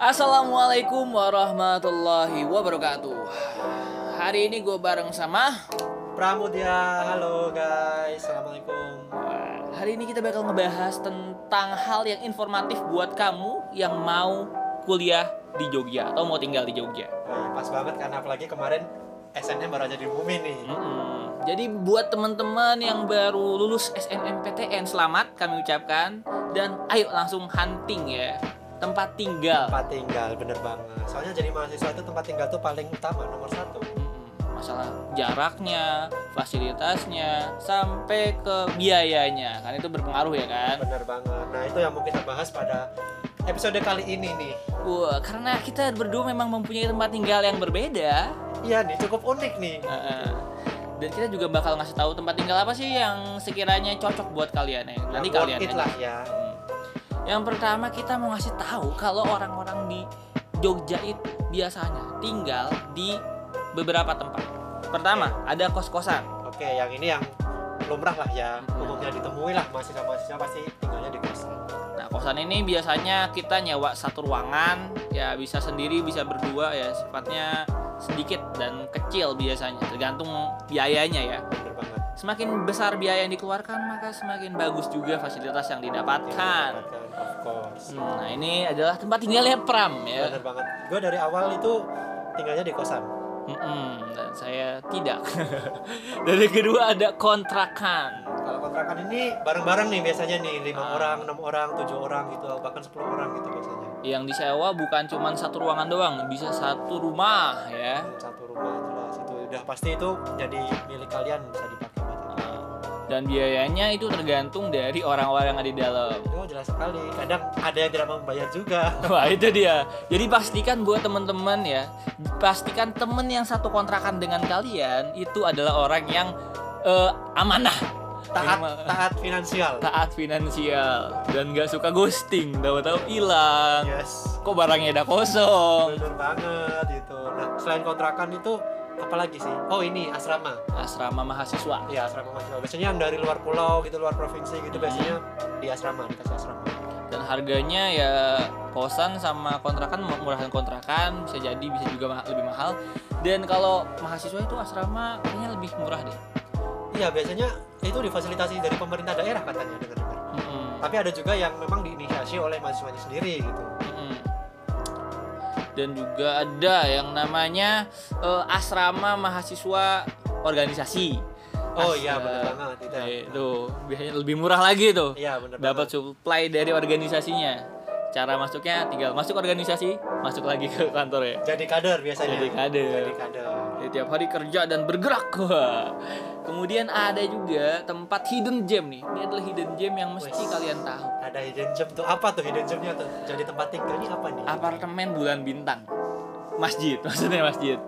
Assalamualaikum warahmatullahi wabarakatuh. Hari ini gue bareng sama. Pramudia, halo guys, assalamualaikum. Hari ini kita bakal ngebahas tentang hal yang informatif buat kamu yang mau kuliah di Jogja atau mau tinggal di Jogja. Pas banget karena apalagi kemarin SNM baru aja diumumin nih. Mm-mm. Jadi buat teman-teman yang baru lulus SNMPTN selamat kami ucapkan dan ayo langsung hunting ya tempat tinggal. Tempat tinggal, bener banget. Soalnya jadi mahasiswa itu tempat tinggal tuh paling utama nomor satu. Masalah jaraknya, fasilitasnya, sampai ke biayanya kan itu berpengaruh ya kan. Bener banget. Nah itu yang mau kita bahas pada episode kali ini nih. Wah, karena kita berdua memang mempunyai tempat tinggal yang berbeda. Iya nih, cukup unik nih. Heeh. dan kita juga bakal ngasih tahu tempat tinggal apa sih yang sekiranya cocok buat kalian ya. Nanti kalian lah ya. Yang pertama kita mau ngasih tahu kalau orang-orang di Jogja itu biasanya tinggal di beberapa tempat. Pertama, ada kos-kosan. Oke, yang ini yang lumrah lah ya. Umumnya ditemui lah mahasiswa-mahasiswa pasti tinggalnya di kosan. Nah, kosan ini biasanya kita nyewa satu ruangan, ya bisa sendiri, bisa berdua ya, sifatnya sedikit dan kecil biasanya, tergantung biayanya ya. Semakin besar biaya yang dikeluarkan, maka semakin bagus juga fasilitas yang didapatkan. Of course. Hmm, Nah, ini adalah tempat tinggalnya Pram ya. Bener banget. Gue dari awal itu tinggalnya di kosan. Mm-mm, dan saya tidak. yang kedua ada kontrakan. Kalau kontrakan ini bareng-bareng nih biasanya nih lima Ah. orang, enam orang, tujuh orang gitu, bahkan 10 orang gitu biasanya. Yang disewa bukan cuma satu ruangan doang, bisa satu rumah ya. Satu rumah jelas itu udah pasti itu jadi milik kalian bisa dipakai Dan biayanya itu tergantung dari orang-orang yang ada di dalam. Oh jelas sekali. Kadang ada yang tidak mau membayar juga. Wah itu dia. Jadi pastikan buat teman-teman ya, pastikan temen yang satu kontrakan dengan kalian itu adalah orang yang eh, amanah, Taat Minimal- taat finansial. taat finansial dan nggak suka ghosting, tahu-tahu hilang. Yes. Kok barangnya udah kosong? Bener banget itu. Nah selain kontrakan itu apalagi sih? Oh ini asrama. Asrama mahasiswa. Iya asrama mahasiswa. Biasanya yang dari luar pulau gitu, luar provinsi gitu Hmm. biasanya di asrama dikasih asrama. Dan harganya ya kosan sama kontrakan murahan kontrakan bisa jadi bisa juga ma- lebih mahal. Dan kalau mahasiswa itu asrama kayaknya lebih murah deh. Iya biasanya itu difasilitasi dari pemerintah daerah katanya dengar-dengar. Mm-mm. Tapi ada juga yang memang diinisiasi oleh mahasiswanya sendiri gitu. Dan juga ada yang namanya eh, asrama mahasiswa organisasi. Oh As- iya eh, benar banget itu. eh, Itu biasanya lebih murah lagi tuh. Iya benar Dapat supply dari organisasinya. Cara masuknya tinggal masuk organisasi, masuk lagi ke kantor ya. Jadi kader biasanya. Jadi kader. Jadi kader. Jadi tiap hari kerja dan bergerak. Wah. Kemudian ada juga tempat hidden gem nih. Ini adalah hidden gem yang mesti Wes. kalian tahu. Ada hidden gem tuh apa tuh hidden gemnya tuh? Jadi tempat tinggal ini apa nih? Apartemen bulan bintang. Masjid, maksudnya masjid.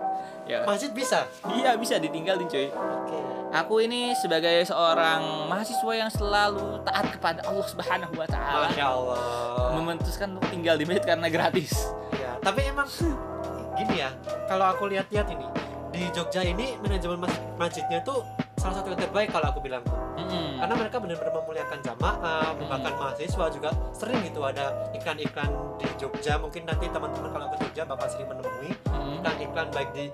Ya. Masjid bisa. Iya bisa ditinggalin cuy. Oke. Aku ini sebagai seorang mahasiswa yang selalu taat kepada Allah Subhanahu wa taala Masya Allah. memutuskan untuk tinggal di masjid karena gratis. Iya. Tapi emang gini ya. Kalau aku lihat-lihat ini di Jogja ini manajemen mas- masjidnya tuh salah satu yang terbaik kalau aku bilang tuh. Mm-mm. karena mereka benar-benar memuliakan jamaah, bahkan mahasiswa juga sering gitu ada iklan-iklan di Jogja. Mungkin nanti teman-teman kalau ke Jogja bakal sering menemui iklan-iklan baik di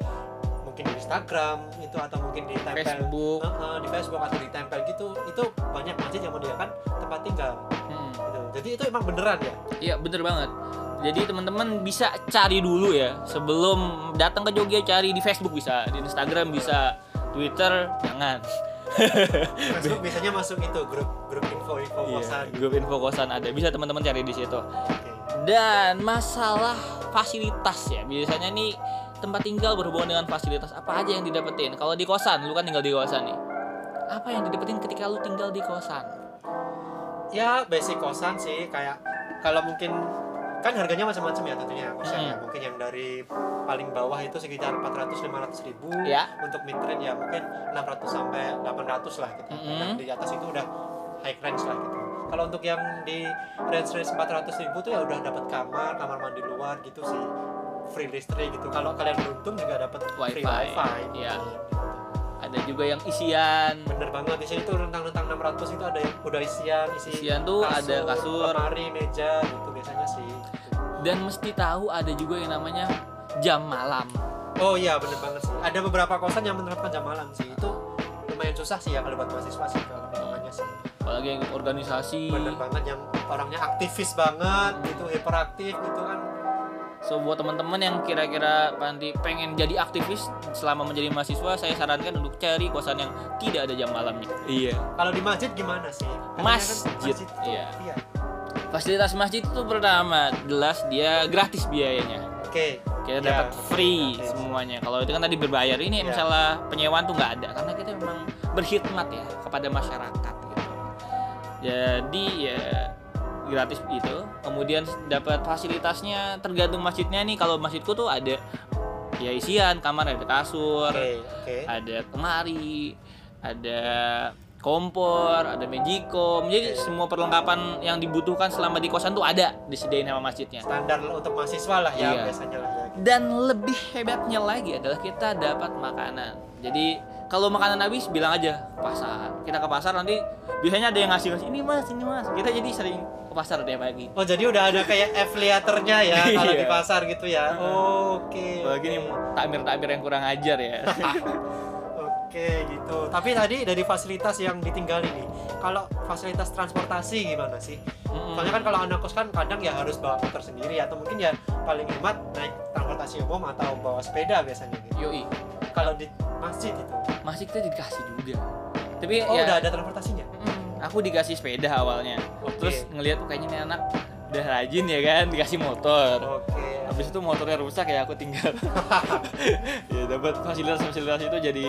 mungkin di Instagram itu atau mungkin di tempel Facebook. Heeh, di Facebook atau di tempel gitu itu banyak masjid yang menyediakan tempat tinggal Mm. gitu. jadi itu emang beneran ya Iya bener banget. Jadi teman-teman bisa cari dulu ya sebelum datang ke Jogja cari di Facebook bisa, di Instagram bisa, Twitter jangan. Facebook biasanya masuk itu grup grup info-info kosan Iya, grup info kosan ada, bisa teman-teman cari di situ. Oke. Dan masalah fasilitas ya, biasanya nih tempat tinggal berhubungan dengan fasilitas apa aja yang didapetin. Kalau di kosan, lu kan tinggal di kosan nih. Apa yang didapetin ketika lu tinggal di kosan? ya basic kosan sih kayak kalau mungkin kan harganya macam-macam ya tentunya kosan ya Hmm. mungkin yang dari paling bawah itu sekitar 400 500 ribu Ya. untuk mid range ya mungkin 600 sampai 800 lah gitu Mm-mm. dan di atas itu udah high range lah gitu kalau untuk yang di range range 400 ribu tuh ya udah dapat kamar kamar mandi luar gitu sih free listrik gitu kalau kalian beruntung juga dapat free Wifi. wifi Iya. gitu. Ada juga yang isian. bener banget di sini tuh rentang-rentang 600 itu ada yang udah isian isi Isian tuh ada kasur. lemari meja gitu biasanya sih dan mesti tahu ada juga yang namanya jam malam Oh iya bener banget sih. Ada beberapa kosan yang menerapkan jam malam sih. Itu lumayan susah sih ya kalau buat mahasiswa sih kalau lingkungannya sih. apalagi yang organisasi Bener banget yang orangnya aktivis banget gitu, hiperaktif gitu kan. so buat teman-teman yang kira-kira nanti pengen jadi aktivis selama menjadi mahasiswa saya sarankan untuk cari kosan yang tidak ada jam malamnya iya Kalau di masjid gimana sih? Katanya kan Masjid, itu- iya. iya. Fasilitas masjid itu pertama jelas dia gratis biayanya. Oke. kita Iya, dapat free Gratis. semuanya. Kalau itu kan tadi berbayar. Ini Iya. masalah penyewaan tuh nggak ada. Karena kita memang berkhidmat ya kepada masyarakat gitu. Jadi ya gratis itu kemudian dapat fasilitasnya tergantung masjidnya nih. Kalau masjidku tuh ada ya isian. Kamar ada kasur Oke, oke. ada kemari ada kompor ada magicom jadi semua perlengkapan yang dibutuhkan selama di kosan tuh ada disediain sama masjidnya Standar untuk mahasiswa lah ya Iya. biasanya lah ya. dan lebih hebatnya lagi adalah kita dapat makanan jadi kalau makanan habis bilang aja pasar kita ke pasar nanti biasanya ada yang ngasih ngasih ini mas ini mas kita jadi sering ke pasar tiap pagi Oh jadi udah ada kayak affiliatornya ya kalau di Iya. pasar gitu ya. Oh, Oke. nih oke. takmir takmir yang kurang ajar ya Oke gitu. Tapi tadi dari fasilitas yang ditinggali nih, kalau fasilitas transportasi gimana sih? Mm-mm. Soalnya kan kalau anak kos kan kadang ya harus bawa motor sendiri atau mungkin ya paling hemat naik transportasi umum atau bawa sepeda biasanya gitu. yoi Kalau di masjid itu, masih kita dikasih juga tapi oh ya udah ada transportasinya. mm, aku dikasih sepeda awalnya Oke. terus ngelihat kayaknya nih anak udah rajin ya kan dikasih motor Oke. habis itu motornya rusak ya aku tinggal ya dapat fasilitas-fasilitas itu jadi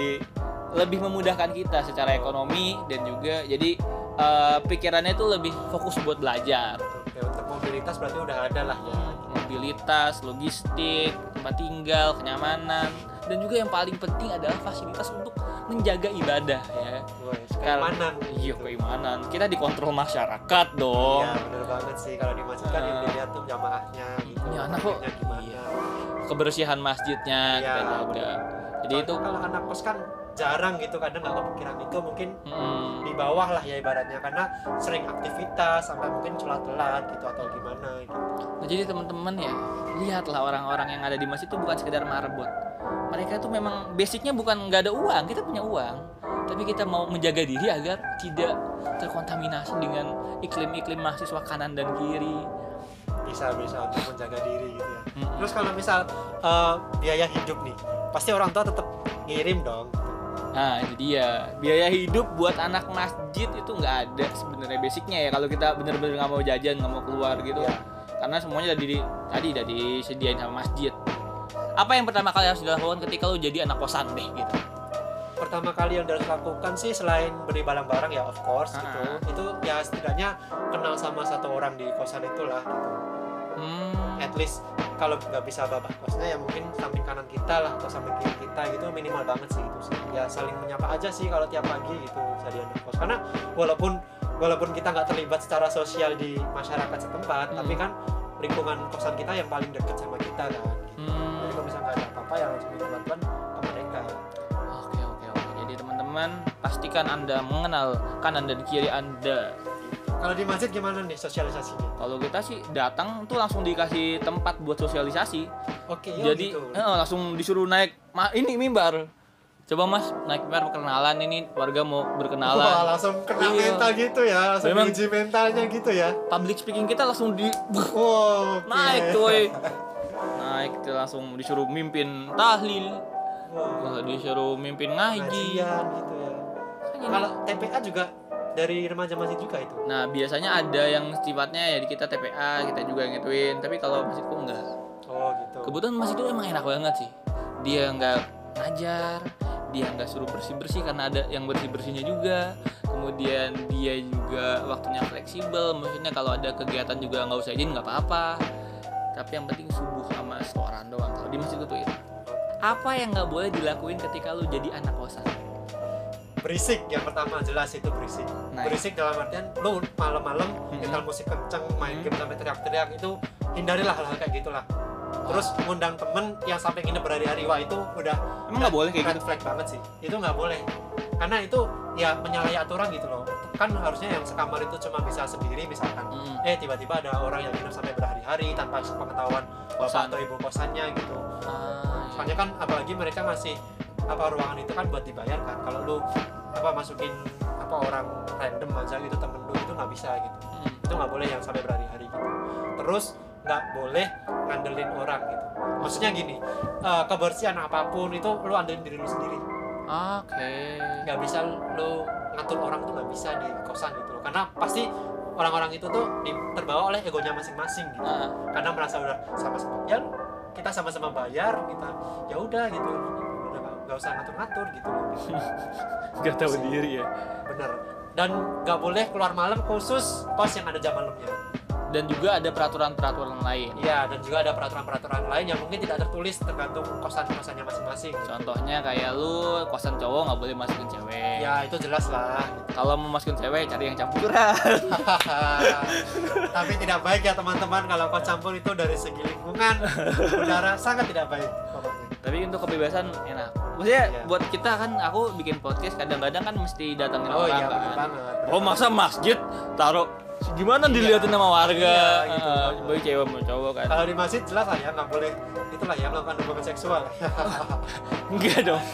lebih memudahkan kita secara ekonomi dan juga jadi eh, pikirannya itu lebih fokus buat belajar Oke, untuk mobilitas berarti udah ada lah ya. mobilitas logistik tempat tinggal kenyamanan dan juga yang paling penting adalah fasilitas untuk menjaga ibadah ya Kal- keimanan. iya keimanan kita dikontrol masyarakat dong Iya bener banget sih kalau di masjid kan yang Ah. dilihat tuh jamaahnya gitu. Ini anak kok- iya. kebersihan masjidnya Iya, kita jaga bener. jadi itu kalau anak kos kan jarang gitu kadang nggak kepikiran itu mungkin mm, di bawah lah ya ibaratnya karena sering aktivitas sampai mungkin sholat telat gitu atau gimana gitu. Nah, jadi teman-teman ya, lihatlah orang-orang yang ada di masjid itu bukan sekedar marbot. Mereka itu memang basicnya bukan nggak ada uang, kita punya uang, tapi kita mau menjaga diri agar tidak terkontaminasi dengan iklim-iklim mahasiswa kanan dan kiri. bisa bisa untuk menjaga diri gitu ya. Mm-mm. Terus kalau misal eh, biaya hidup nih pasti orang tua tetap ngirim dong. Nah itu dia biaya hidup buat anak masjid itu nggak ada sebenarnya basicnya ya kalau kita bener-bener nggak mau jajan nggak mau keluar gitu Iya. karena semuanya udah di tadi udah disediain sama masjid. Apa yang pertama kali harus dilakukan ketika lu jadi anak kosan deh gitu? Pertama kali yang harus lakukan sih selain beli barang-barang ya of course Ah. gitu. Itu ya setidaknya kenal sama satu orang di kosan itulah gitu. Hmm. at least kalau nggak bisa babak kosnya ya mungkin samping kanan kita lah atau samping kiri kita gitu minimal banget sih itu sih ya saling menyapa aja sih kalau tiap pagi gitu jadi anak kos karena walaupun walaupun kita nggak terlibat secara sosial di masyarakat setempat Hmm. tapi kan lingkungan kosan kita yang paling dekat sama kita kan gitu. Hmm. jadi kalau misalnya nggak ada apa-apa ya langsung bantuan ke mereka Oke oke oke. Jadi teman-teman pastikan anda mengenal kanan dan kiri anda. Kalau di masjid gimana nih sosialisasinya Kalau kita sih datang tuh langsung dikasih tempat buat sosialisasi. oke ya Jadi gitu. eh, langsung disuruh naik ma ini mimbar. Coba mas naik mimbar perkenalan ini warga mau Wah, berkenalan. langsung kena Iya. mental gitu ya langsung Memang- diuji mentalnya gitu ya Public speaking kita langsung di wow oke. naik cuy. Naik kita langsung disuruh mimpin tahlil, Wow. Disuruh mimpin ngaji. gitu ya. Kan Kalau TPA juga dari remaja masjid juga itu. Nah biasanya ada yang sifatnya ya di kita TPA kita juga yang ngituin. Tapi kalau masjidku enggak? Oh gitu. kebetulan masjid itu emang enak banget sih. Dia nggak ngajar dia nggak suruh bersih bersih karena ada yang bersih bersihnya juga. Kemudian dia juga waktunya fleksibel maksudnya kalau ada kegiatan juga nggak usah izin nggak apa-apa. Tapi yang penting subuh sama setoran doang. Kalau di masjid itu itu apa yang nggak boleh dilakuin ketika lu jadi anak kosan Berisik yang pertama jelas itu berisik. Nah, Berisik dalam artian lu malam-malam Mhm. nyetel musik kenceng, main Mhm. game sampai teriak-teriak itu hindarilah hal-hal kayak gitulah. Terus ngundang temen yang sampai nginep berhari-hari wah itu udah emang nggak boleh kayak gitu flag banget sih. Itu nggak boleh. Karena itu ya menyalahi aturan gitu loh. Kan harusnya yang sekamar itu cuma bisa sendiri misalkan. Mm. Eh tiba-tiba ada orang yang nginep sampai berhari berhari-hari tanpa pengetahuan bapak Kosan. atau ibu kosannya gitu Ah, iya. soalnya kan apalagi mereka masih apa ruangan itu kan buat dibayar kan? Kalau lu apa masukin apa orang random aja gitu temen lu itu nggak bisa gitu. Hmm. itu nggak boleh yang sampai berhari-hari gitu. Terus nggak boleh ngandelin orang gitu. Maksudnya gini eh, kebersihan apa pun itu lu andelin diri lu sendiri. Oke. nggak bisa lu ngatur orang tuh nggak bisa di kosan gitu loh. Karena pasti orang-orang itu tuh di- terbawa oleh egonya masing-masing gitu. Ah, karena merasa udah sama-sama ya kita sama-sama bayar kita ya udah gitu nggak- usah ngatur-ngatur gitu loh nggak tahu diri ya. bener dan nggak boleh keluar malam khusus kos yang ada jam malamnya Dan juga ada peraturan-peraturan lain. iya dan juga ada peraturan-peraturan lain yang mungkin tidak tertulis tergantung kosan-kosannya masing-masing Contohnya kayak lu kosan cowok nggak boleh masukin cewek. ya itu jelas lah Kalau mau masukin cewek cari yang campuran. tapi tidak baik ya teman-teman kalau kos campur itu dari segi lingkungan udara sangat tidak baik pokoknya Tapi untuk kebebasan enak. Maksudnya Iya. buat kita kan aku bikin podcast kadang-kadang kan mesti datangin oh orang iya kan. banget Oh masa masjid taruh gimana dilihatin sama warga? Iya, gitu. Baik cewek sama cowok kan. kalau di masjid jelas lah ya nggak boleh itulah ya melakukan hubungan seksual Enggak dong.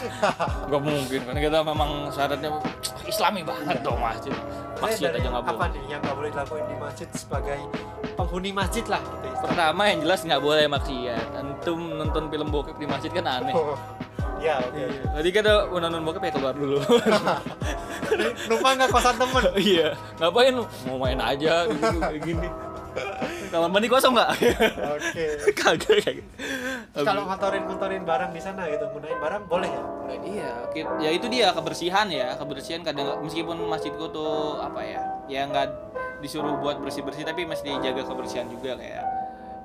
Enggak mungkin kan kita memang syaratnya islami banget dong masjid. Masjid aja nggak apa boleh. nih yang nggak boleh dilakuin di masjid sebagai penghuni masjid lah gitu. Pertama yang jelas nggak boleh maksiat. Antum nonton film bokep di masjid kan aneh. Oh, ya oke. Tadi kita mau nonton bokep ya keluar dulu. lupa nggak kosan temen? Iya, ngapain? Mau main aja gitu kayak gini. Kamar mandi kosong nggak? oke. Kagak kayak gitu. kalau ngotorin ngotorin barang di sana gitu gunain barang boleh ya? Iya, ki- ya itu dia kebersihan ya, kebersihan kadang meskipun masjidku tuh apa ya, ya nggak disuruh buat bersih bersih tapi mesti jaga kebersihan juga kayak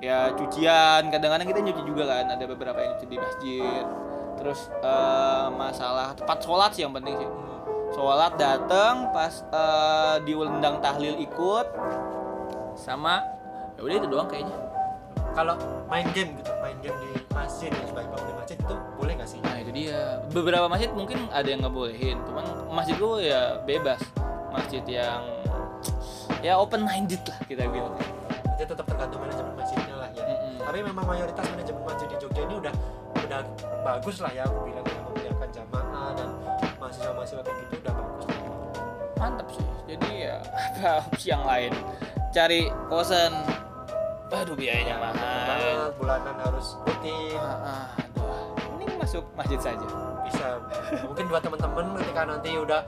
ya cucian. Kadang-kadang kita nyuci juga kan ada beberapa yang nyuci di masjid terus eh, masalah tempat sholat sih yang penting sih sholat datang pas eh, diundang tahlil ikut sama ya udah itu doang kayaknya kalau main game gitu main game di masjid ya sebagai penghuni masjid itu boleh nggak sih Nah itu dia. Beberapa masjid mungkin ada yang nggak bolehin, cuman masjid gue ya bebas. Masjid yang ya open minded lah kita bilang. itu tetap tergantung manajemen masjidnya lah ya Mm-mm. tapi memang mayoritas manajemen masjid di Jogja ini udah udah bagus lah ya aku bilang yang memuliakan jamaah dan mahasiswa-mahasiswa kayak gitu udah bagus lah. Mantap sih. Jadi ya apa opsi yang lain. Cari kosan. Aduh biayanya mahal. banget bulanan harus rutin Ah, aduh. Mending masuk masjid saja. bisa mungkin buat teman-teman ketika nanti udah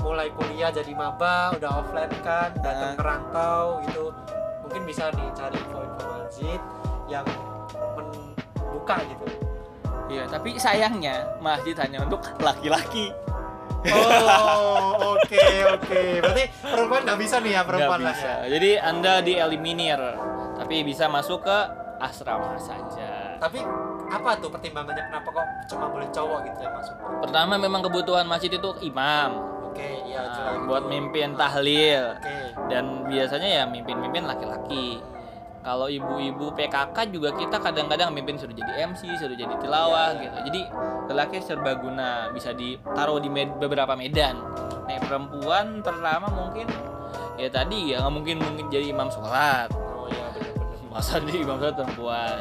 mulai kuliah jadi maba udah offline kan datang Nah. merantau gitu mungkin bisa nih cari info-info masjid yang membuka gitu Iya, tapi sayangnya masjid hanya untuk laki-laki. oh oke oke berarti perempuan nggak bisa nih ya perempuan lah bisa. ya Jadi Anda dieliminir, tapi bisa masuk ke asrama saja. tapi apa tuh pertimbangannya kenapa kok cuma boleh cowok gitu yang masuk Pertama memang kebutuhan masjid itu imam oke iya Nah, buat mimpin Ah, tahlil oke dan biasanya ya mimpin-mimpin laki-laki. Kalau ibu-ibu PKK juga kita kadang-kadang mimpin suruh jadi MC, suruh jadi tilawah Iya, gitu. Jadi lelaki serbaguna bisa ditaruh di med- beberapa medan. Nah perempuan pertama mungkin ya tadi ya nggak mungkin mungkin jadi imam sholat oh iya benar-benar masa di imam sholat perempuan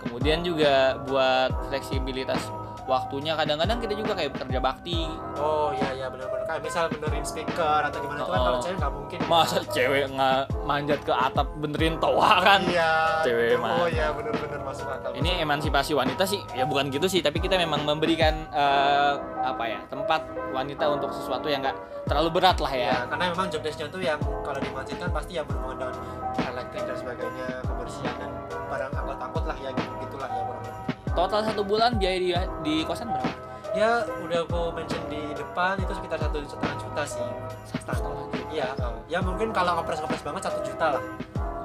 kemudian juga buat fleksibilitas waktunya. Kadang-kadang kita juga kayak bekerja bakti. Oh iya iya benar-benar kayak misal benerin speaker atau gimana itu kan Oh. kalau cewek nggak mungkin. Masa cewek nggak manjat ke atap benerin toa kan? Iya Cewek oh mana? iya benar-benar masuk akal ini emansipasi wanita sih. Ya bukan gitu sih tapi kita memang memberikan eh, apa ya tempat wanita untuk sesuatu yang nggak terlalu berat lah ya. Ya karena memang job desk-nya tuh yang kalau di masjid kan pasti yang berhubungan dengan elektrik dan sebagainya kebersihan dan barang angkut-angkut lah ya gitu gitulah ya kurang total satu bulan biaya di, di kosan berapa? Ya udah aku mention di depan itu sekitar satu setengah juta sih. Satu iya ya mungkin kalau ngepres ngepres banget satu juta lah.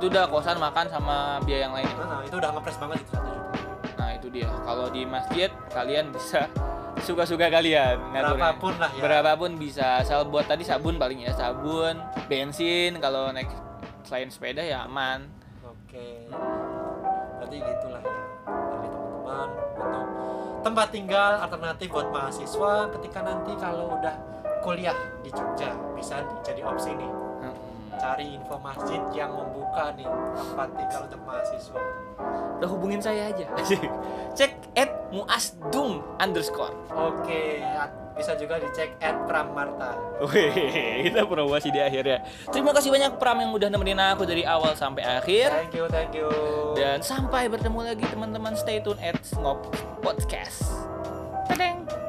Itu udah kosan makan sama biaya yang lainnya? Nah, itu udah ngepres banget itu satu juta. Nah itu dia. Kalau di masjid kalian bisa suka-suka kalian ngaturnya. berapapun lah ya. Berapapun bisa. Asal buat tadi sabun paling ya sabun bensin kalau naik selain sepeda ya aman. Oke. Berarti gitulah ya untuk tempat tinggal alternatif buat mahasiswa ketika nanti kalau udah kuliah di Jogja bisa jadi opsi nih Hmm. cari info masjid yang membuka nih tempat tinggal untuk mahasiswa. Udah hubungin saya aja. Cek at muasdum underscore oke bisa juga dicek at pramarta Wih, kita promosi di akhir ya. Terima kasih banyak Pram yang udah nemenin aku dari awal sampai akhir. thank you thank you Dan sampai bertemu lagi teman-teman stay tune at Ngop Podcast. Tadeng.